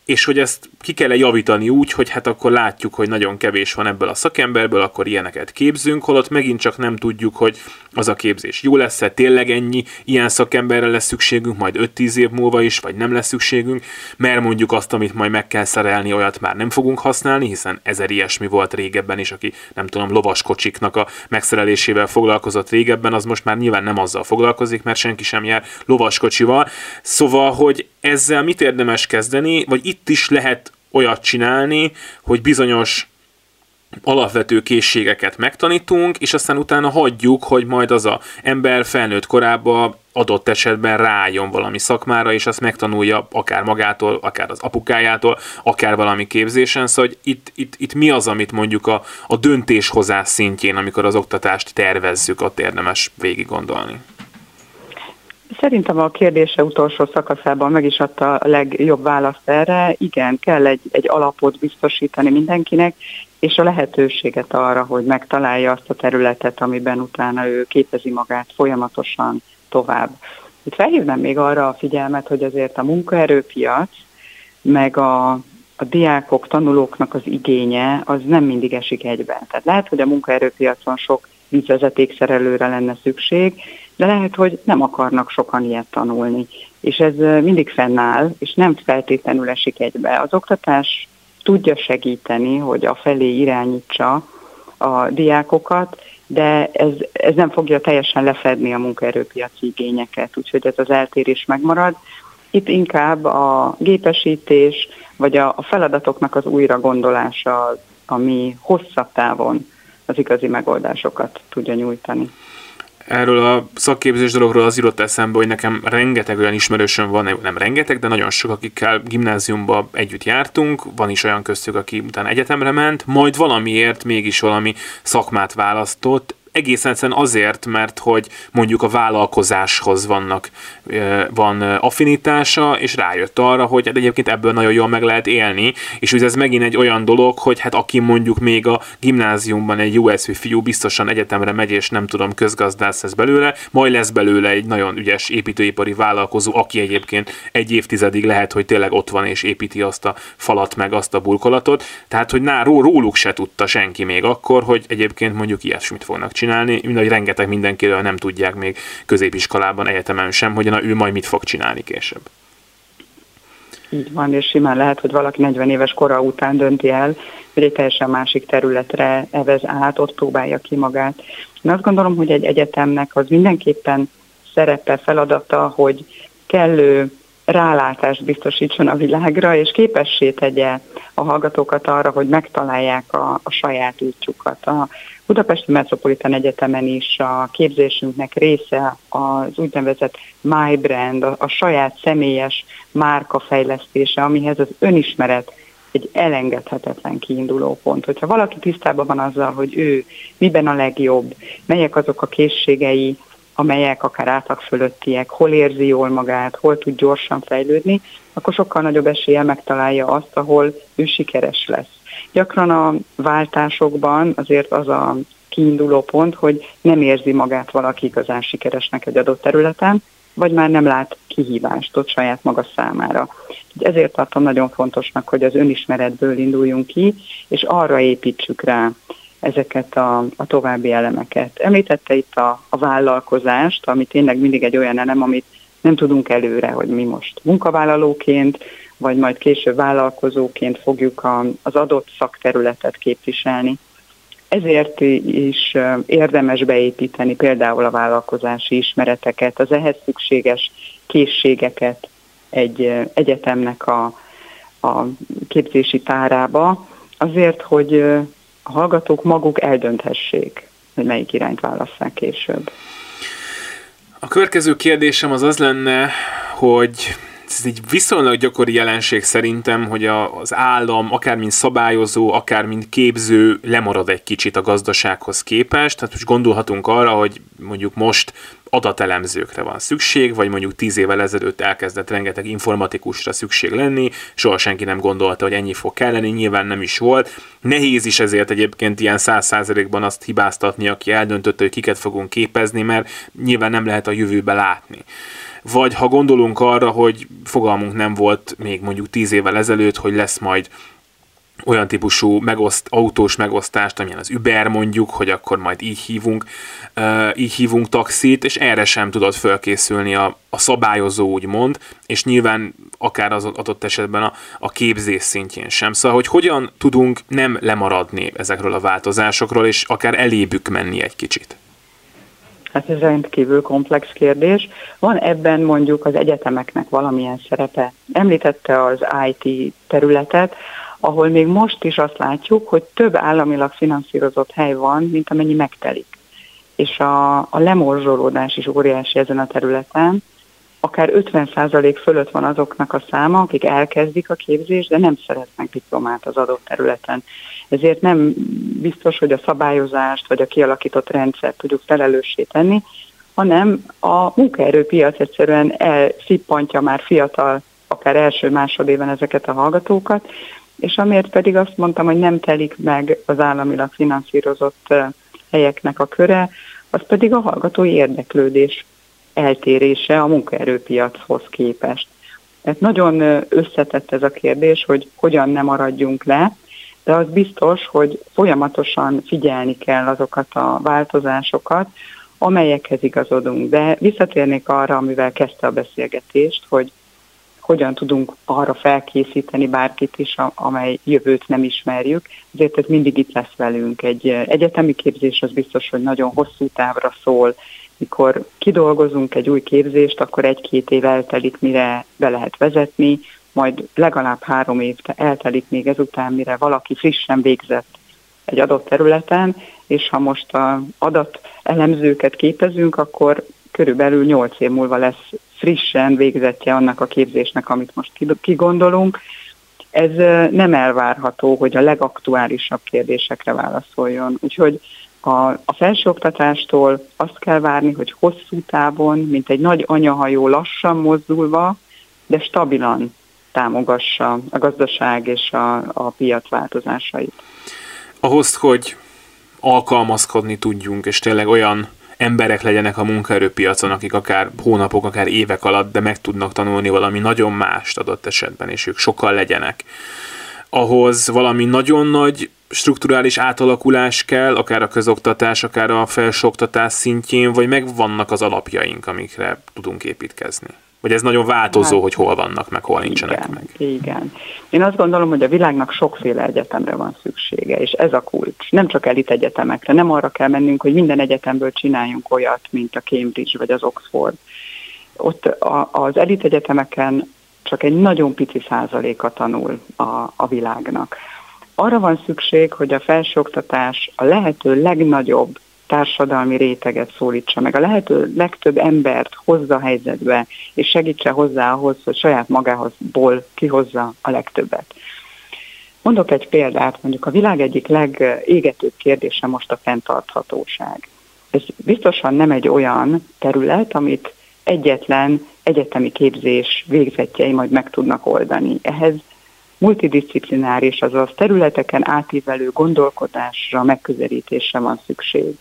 és hogy ezt ki kell javítani úgy, hogy hát akkor látjuk, hogy nagyon kevés van ebből a szakemberből, akkor ilyeneket képzünk, holott megint csak nem tudjuk, hogy az a képzés jó lesz-e, tényleg ennyi ilyen szakemberre lesz szükségünk, majd 5-10 év múlva is, vagy nem lesz szükségünk, mert mondjuk azt, amit majd meg kell szerelni, olyat már nem fogunk használni, hiszen ezer ilyesmi volt régebben is, aki nem tudom, lovaskocsiknak a megszerelésével foglalkozott régebben, az most már nyilván nem azzal foglalkozik, mert senki sem jár lovaskocsival. Szóval, hogy ezzel mit érdemes kezdeni, vagy itt is lehet olyat csinálni, hogy bizonyos alapvető készségeket megtanítunk, és aztán utána hagyjuk, hogy majd az a ember felnőtt korában adott esetben rájön valami szakmára, és azt megtanulja akár magától, akár az apukájától, akár valami képzésen. Szóval hogy itt, itt, itt mi az, amit mondjuk a, a döntéshozás szintjén, amikor az oktatást tervezzük, ott érdemes végig gondolni. Szerintem a kérdése utolsó szakaszában meg is adta a legjobb választ erre. Igen, kell egy, egy alapot biztosítani mindenkinek, és a lehetőséget arra, hogy megtalálja azt a területet, amiben utána ő képezi magát folyamatosan tovább. Itt felhívnám még arra a figyelmet, hogy azért a munkaerőpiac, meg a, a diákok, tanulóknak az igénye, az nem mindig esik egyben. Tehát lehet, hogy a munkaerőpiacon sok vízvezetékszerelőre lenne szükség, de lehet, hogy nem akarnak sokan ilyet tanulni. És ez mindig fennáll, és nem feltétlenül esik egybe. Az oktatás tudja segíteni, hogy a felé irányítsa a diákokat, de ez, ez nem fogja teljesen lefedni a munkaerőpiaci igényeket, úgyhogy ez az eltérés megmarad. Itt inkább a gépesítés, vagy a, a feladatoknak az újra gondolása, ami hosszabb távon az igazi megoldásokat tudja nyújtani. Erről a szakképzés dologról az írott eszembe, hogy nekem rengeteg olyan ismerősöm van, nem rengeteg, de nagyon sok, akikkel gimnáziumba együtt jártunk, van is olyan köztük, aki utána egyetemre ment, majd valamiért mégis valami szakmát választott, egészen egyszerűen azért, mert hogy mondjuk a vállalkozáshoz vannak, van affinitása, és rájött arra, hogy hát egyébként ebből nagyon jól meg lehet élni, és ugye ez megint egy olyan dolog, hogy hát aki mondjuk még a gimnáziumban egy USV fiú biztosan egyetemre megy, és nem tudom, közgazdász lesz belőle, majd lesz belőle egy nagyon ügyes építőipari vállalkozó, aki egyébként egy évtizedig lehet, hogy tényleg ott van és építi azt a falat meg azt a burkolatot, tehát hogy ná, róluk se tudta senki még akkor, hogy egyébként mondjuk ilyesmit fognak csinálni csinálni, mind hogy rengeteg mindenkiről nem tudják még középiskolában, egyetemen sem, hogy na, ő majd mit fog csinálni később. Így van, és simán lehet, hogy valaki 40 éves kora után dönti el, hogy egy teljesen másik területre evez át, ott próbálja ki magát. Én azt gondolom, hogy egy egyetemnek az mindenképpen szerepe, feladata, hogy kellő rálátást biztosítson a világra, és képessé tegye a hallgatókat arra, hogy megtalálják a, a saját útjukat. A Budapesti Metropolitan Egyetemen is a képzésünknek része az úgynevezett My Brand, a, a saját személyes márka fejlesztése, amihez az önismeret egy elengedhetetlen kiinduló pont. Hogyha valaki tisztában van azzal, hogy ő miben a legjobb, melyek azok a készségei, amelyek akár átlag fölöttiek, hol érzi jól magát, hol tud gyorsan fejlődni, akkor sokkal nagyobb esélye megtalálja azt, ahol ő sikeres lesz. Gyakran a váltásokban azért az a kiinduló pont, hogy nem érzi magát valaki igazán sikeresnek egy adott területen, vagy már nem lát kihívást ott saját maga számára. Ezért tartom nagyon fontosnak, hogy az önismeretből induljunk ki, és arra építsük rá ezeket a, a további elemeket. Említette itt a, a vállalkozást, ami tényleg mindig egy olyan elem, amit nem tudunk előre, hogy mi most munkavállalóként, vagy majd később vállalkozóként fogjuk a, az adott szakterületet képviselni. Ezért is érdemes beépíteni például a vállalkozási ismereteket, az ehhez szükséges készségeket egy egyetemnek a, a képzési tárába, azért, hogy a hallgatók maguk eldönthessék, hogy melyik irányt válasszák később. A következő kérdésem az az lenne, hogy ez egy viszonylag gyakori jelenség szerintem, hogy a, az állam, akár mint szabályozó, akár mint képző lemarad egy kicsit a gazdasághoz képest. Tehát most gondolhatunk arra, hogy mondjuk most adatelemzőkre van szükség, vagy mondjuk tíz évvel ezelőtt elkezdett rengeteg informatikusra szükség lenni, soha senki nem gondolta, hogy ennyi fog kelleni, nyilván nem is volt. Nehéz is ezért egyébként ilyen száz százalékban azt hibáztatni, aki eldöntötte, hogy kiket fogunk képezni, mert nyilván nem lehet a jövőbe látni vagy ha gondolunk arra, hogy fogalmunk nem volt még mondjuk tíz évvel ezelőtt, hogy lesz majd olyan típusú megoszt, autós megosztást, amilyen az Uber mondjuk, hogy akkor majd így hívunk, uh, így hívunk taxit, és erre sem tudod fölkészülni a, a szabályozó, úgymond, és nyilván akár az adott esetben a, a képzés szintjén sem. Szóval, hogy hogyan tudunk nem lemaradni ezekről a változásokról, és akár elébük menni egy kicsit. Hát ez rendkívül komplex kérdés. Van ebben mondjuk az egyetemeknek valamilyen szerepe. Említette az IT területet, ahol még most is azt látjuk, hogy több államilag finanszírozott hely van, mint amennyi megtelik. És a, a lemorzsolódás is óriási ezen a területen, akár 50% fölött van azoknak a száma, akik elkezdik a képzést, de nem szeretnek diplomát az adott területen. Ezért nem biztos, hogy a szabályozást vagy a kialakított rendszert tudjuk felelőssé tenni, hanem a munkaerőpiac egyszerűen elszippantja már fiatal, akár első másodében ezeket a hallgatókat, és amiért pedig azt mondtam, hogy nem telik meg az államilag finanszírozott helyeknek a köre, az pedig a hallgatói érdeklődés eltérése a munkaerőpiachoz képest. Tehát nagyon összetett ez a kérdés, hogy hogyan nem maradjunk le, de az biztos, hogy folyamatosan figyelni kell azokat a változásokat, amelyekhez igazodunk. De visszatérnék arra, amivel kezdte a beszélgetést, hogy hogyan tudunk arra felkészíteni bárkit is, amely jövőt nem ismerjük. Ezért ez mindig itt lesz velünk. Egy egyetemi képzés az biztos, hogy nagyon hosszú távra szól. Mikor kidolgozunk egy új képzést, akkor egy-két év eltelik, mire be lehet vezetni, majd legalább három év eltelik még ezután, mire valaki frissen végzett egy adott területen, és ha most a adat elemzőket képezünk, akkor körülbelül 8 év múlva lesz frissen végzetje annak a képzésnek, amit most kigondolunk. Ez nem elvárható, hogy a legaktuálisabb kérdésekre válaszoljon. Úgyhogy a, a felsőoktatástól azt kell várni, hogy hosszú távon, mint egy nagy anyahajó lassan mozdulva, de stabilan támogassa a gazdaság és a, a piac változásait. Ahhoz, hogy alkalmazkodni tudjunk, és tényleg olyan emberek legyenek a munkaerőpiacon, akik akár hónapok, akár évek alatt, de meg tudnak tanulni valami nagyon mást adott esetben, és ők sokkal legyenek. Ahhoz valami nagyon nagy strukturális átalakulás kell, akár a közoktatás, akár a felsőoktatás szintjén, vagy megvannak az alapjaink, amikre tudunk építkezni? Vagy ez nagyon változó, hát, hogy hol vannak, meg hol nincsenek igen, meg? Igen. Én azt gondolom, hogy a világnak sokféle egyetemre van szüksége, és ez a kulcs. Nem csak elit egyetemekre, nem arra kell mennünk, hogy minden egyetemből csináljunk olyat, mint a Cambridge vagy az Oxford. Ott a, az elit egyetemeken csak egy nagyon pici százaléka tanul a, a világnak. Arra van szükség, hogy a felsőoktatás a lehető legnagyobb társadalmi réteget szólítsa meg, a lehető legtöbb embert hozza helyzetbe, és segítse hozzá ahhoz, hogy saját magához-ból kihozza a legtöbbet. Mondok egy példát, mondjuk a világ egyik legégetőbb kérdése most a fenntarthatóság. Ez biztosan nem egy olyan terület, amit egyetlen egyetemi képzés végzetjei majd meg tudnak oldani. Ehhez multidisciplináris, azaz területeken átívelő gondolkodásra, megközelítésre van szükség.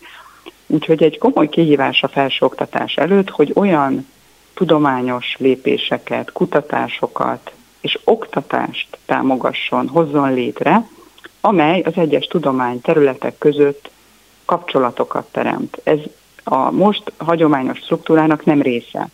Úgyhogy egy komoly kihívás a felsőoktatás előtt, hogy olyan tudományos lépéseket, kutatásokat és oktatást támogasson, hozzon létre, amely az egyes tudomány területek között kapcsolatokat teremt. Ez a most hagyományos struktúrának nem része.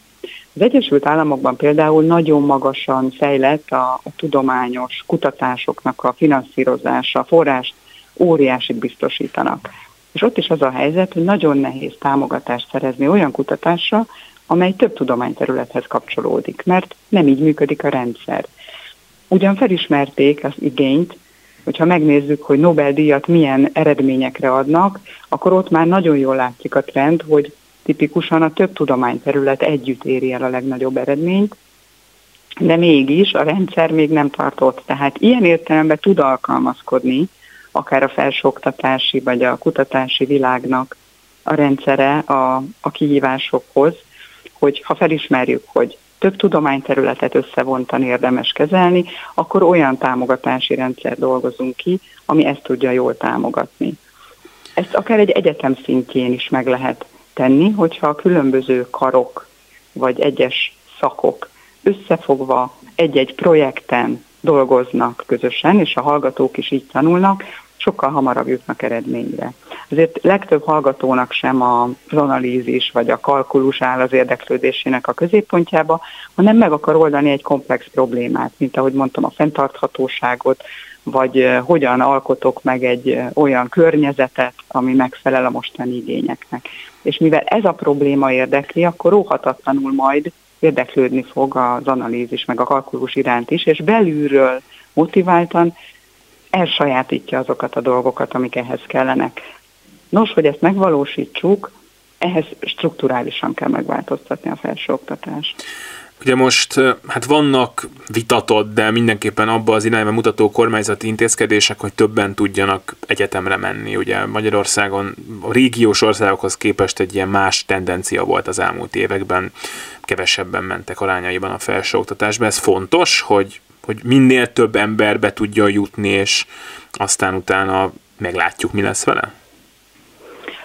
Az Egyesült Államokban például nagyon magasan fejlett a, a tudományos kutatásoknak a finanszírozása, forrást óriásit biztosítanak. És ott is az a helyzet, hogy nagyon nehéz támogatást szerezni olyan kutatásra, amely több tudományterülethez kapcsolódik, mert nem így működik a rendszer. Ugyan felismerték az igényt, hogyha megnézzük, hogy Nobel-díjat milyen eredményekre adnak, akkor ott már nagyon jól látszik a trend, hogy tipikusan a több tudományterület együtt éri el a legnagyobb eredményt, de mégis a rendszer még nem tartott. Tehát ilyen értelemben tud alkalmazkodni akár a felsőoktatási vagy a kutatási világnak a rendszere a, a kihívásokhoz, hogy ha felismerjük, hogy több tudományterületet összevontan érdemes kezelni, akkor olyan támogatási rendszer dolgozunk ki, ami ezt tudja jól támogatni. Ezt akár egy egyetem szintjén is meg lehet tenni, hogyha a különböző karok vagy egyes szakok összefogva egy-egy projekten dolgoznak közösen, és a hallgatók is így tanulnak, sokkal hamarabb jutnak eredményre. Azért legtöbb hallgatónak sem az analízis vagy a kalkulus áll az érdeklődésének a középpontjába, hanem meg akar oldani egy komplex problémát, mint ahogy mondtam, a fenntarthatóságot, vagy hogyan alkotok meg egy olyan környezetet, ami megfelel a mostani igényeknek. És mivel ez a probléma érdekli, akkor óhatatlanul majd érdeklődni fog az analízis meg a kalkulus iránt is, és belülről motiváltan elsajátítja azokat a dolgokat, amik ehhez kellenek. Nos, hogy ezt megvalósítsuk, ehhez strukturálisan kell megváltoztatni a felsőoktatást. Ugye most hát vannak vitatott, de mindenképpen abba az irányba mutató kormányzati intézkedések, hogy többen tudjanak egyetemre menni. Ugye Magyarországon a régiós országokhoz képest egy ilyen más tendencia volt az elmúlt években, kevesebben mentek arányaiban a felsőoktatásba. Ez fontos, hogy, hogy minél több ember be tudja jutni, és aztán utána meglátjuk, mi lesz vele?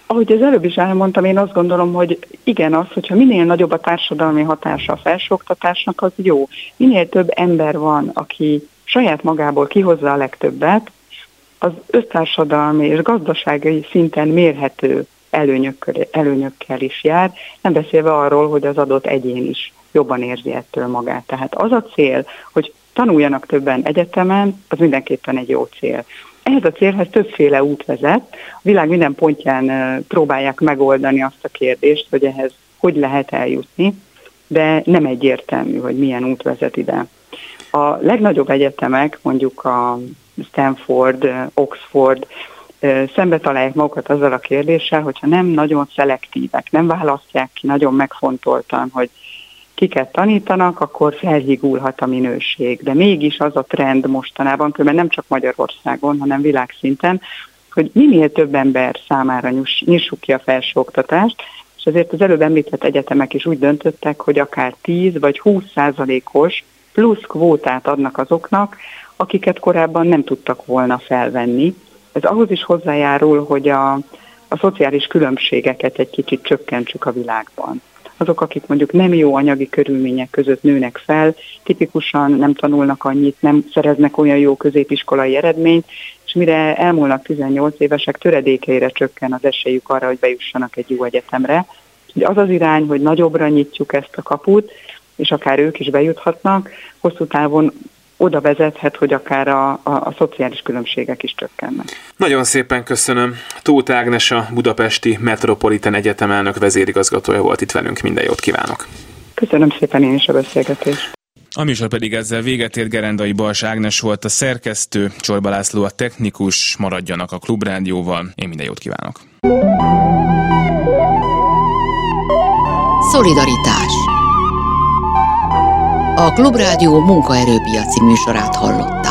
Ahogy az előbb is elmondtam, én azt gondolom, hogy igen, az, hogyha minél nagyobb a társadalmi hatása a felsőoktatásnak, az jó. Minél több ember van, aki saját magából kihozza a legtöbbet, az össztársadalmi és gazdasági szinten mérhető előnyökkel, előnyökkel is jár, nem beszélve arról, hogy az adott egyén is jobban érzi ettől magát. Tehát az a cél, hogy tanuljanak többen egyetemen, az mindenképpen egy jó cél. Ehhez a célhez többféle út vezet. A világ minden pontján próbálják megoldani azt a kérdést, hogy ehhez hogy lehet eljutni, de nem egyértelmű, hogy milyen út vezet ide. A legnagyobb egyetemek, mondjuk a Stanford, Oxford, szembe találják magukat azzal a kérdéssel, hogyha nem nagyon szelektívek, nem választják ki nagyon megfontoltan, hogy kiket tanítanak, akkor felhigulhat a minőség. De mégis az a trend mostanában, különben nem csak Magyarországon, hanem világszinten, hogy minél több ember számára nyissuk ki a felsőoktatást, és ezért az előbb említett egyetemek is úgy döntöttek, hogy akár 10 vagy 20 százalékos plusz kvótát adnak azoknak, akiket korábban nem tudtak volna felvenni. Ez ahhoz is hozzájárul, hogy a, a szociális különbségeket egy kicsit csökkentsük a világban azok, akik mondjuk nem jó anyagi körülmények között nőnek fel, tipikusan nem tanulnak annyit, nem szereznek olyan jó középiskolai eredményt, és mire elmúlnak 18 évesek, töredékeire csökken az esélyük arra, hogy bejussanak egy jó egyetemre. Az az irány, hogy nagyobbra nyitjuk ezt a kaput, és akár ők is bejuthatnak, hosszú távon oda vezethet, hogy akár a, a, a szociális különbségek is csökkennek. Nagyon szépen köszönöm. Tóth Ágnes a Budapesti Metropolitan Egyetem elnök vezérigazgatója volt itt velünk. Minden jót kívánok! Köszönöm szépen én is a beszélgetést. A műsor pedig ezzel véget ért Gerendai Bals Ágnes volt a szerkesztő, Csorba László a technikus, maradjanak a Klubrádióval. Én minden jót kívánok! Szolidaritás a Klubrádió munkaerőpiaci műsorát hallott.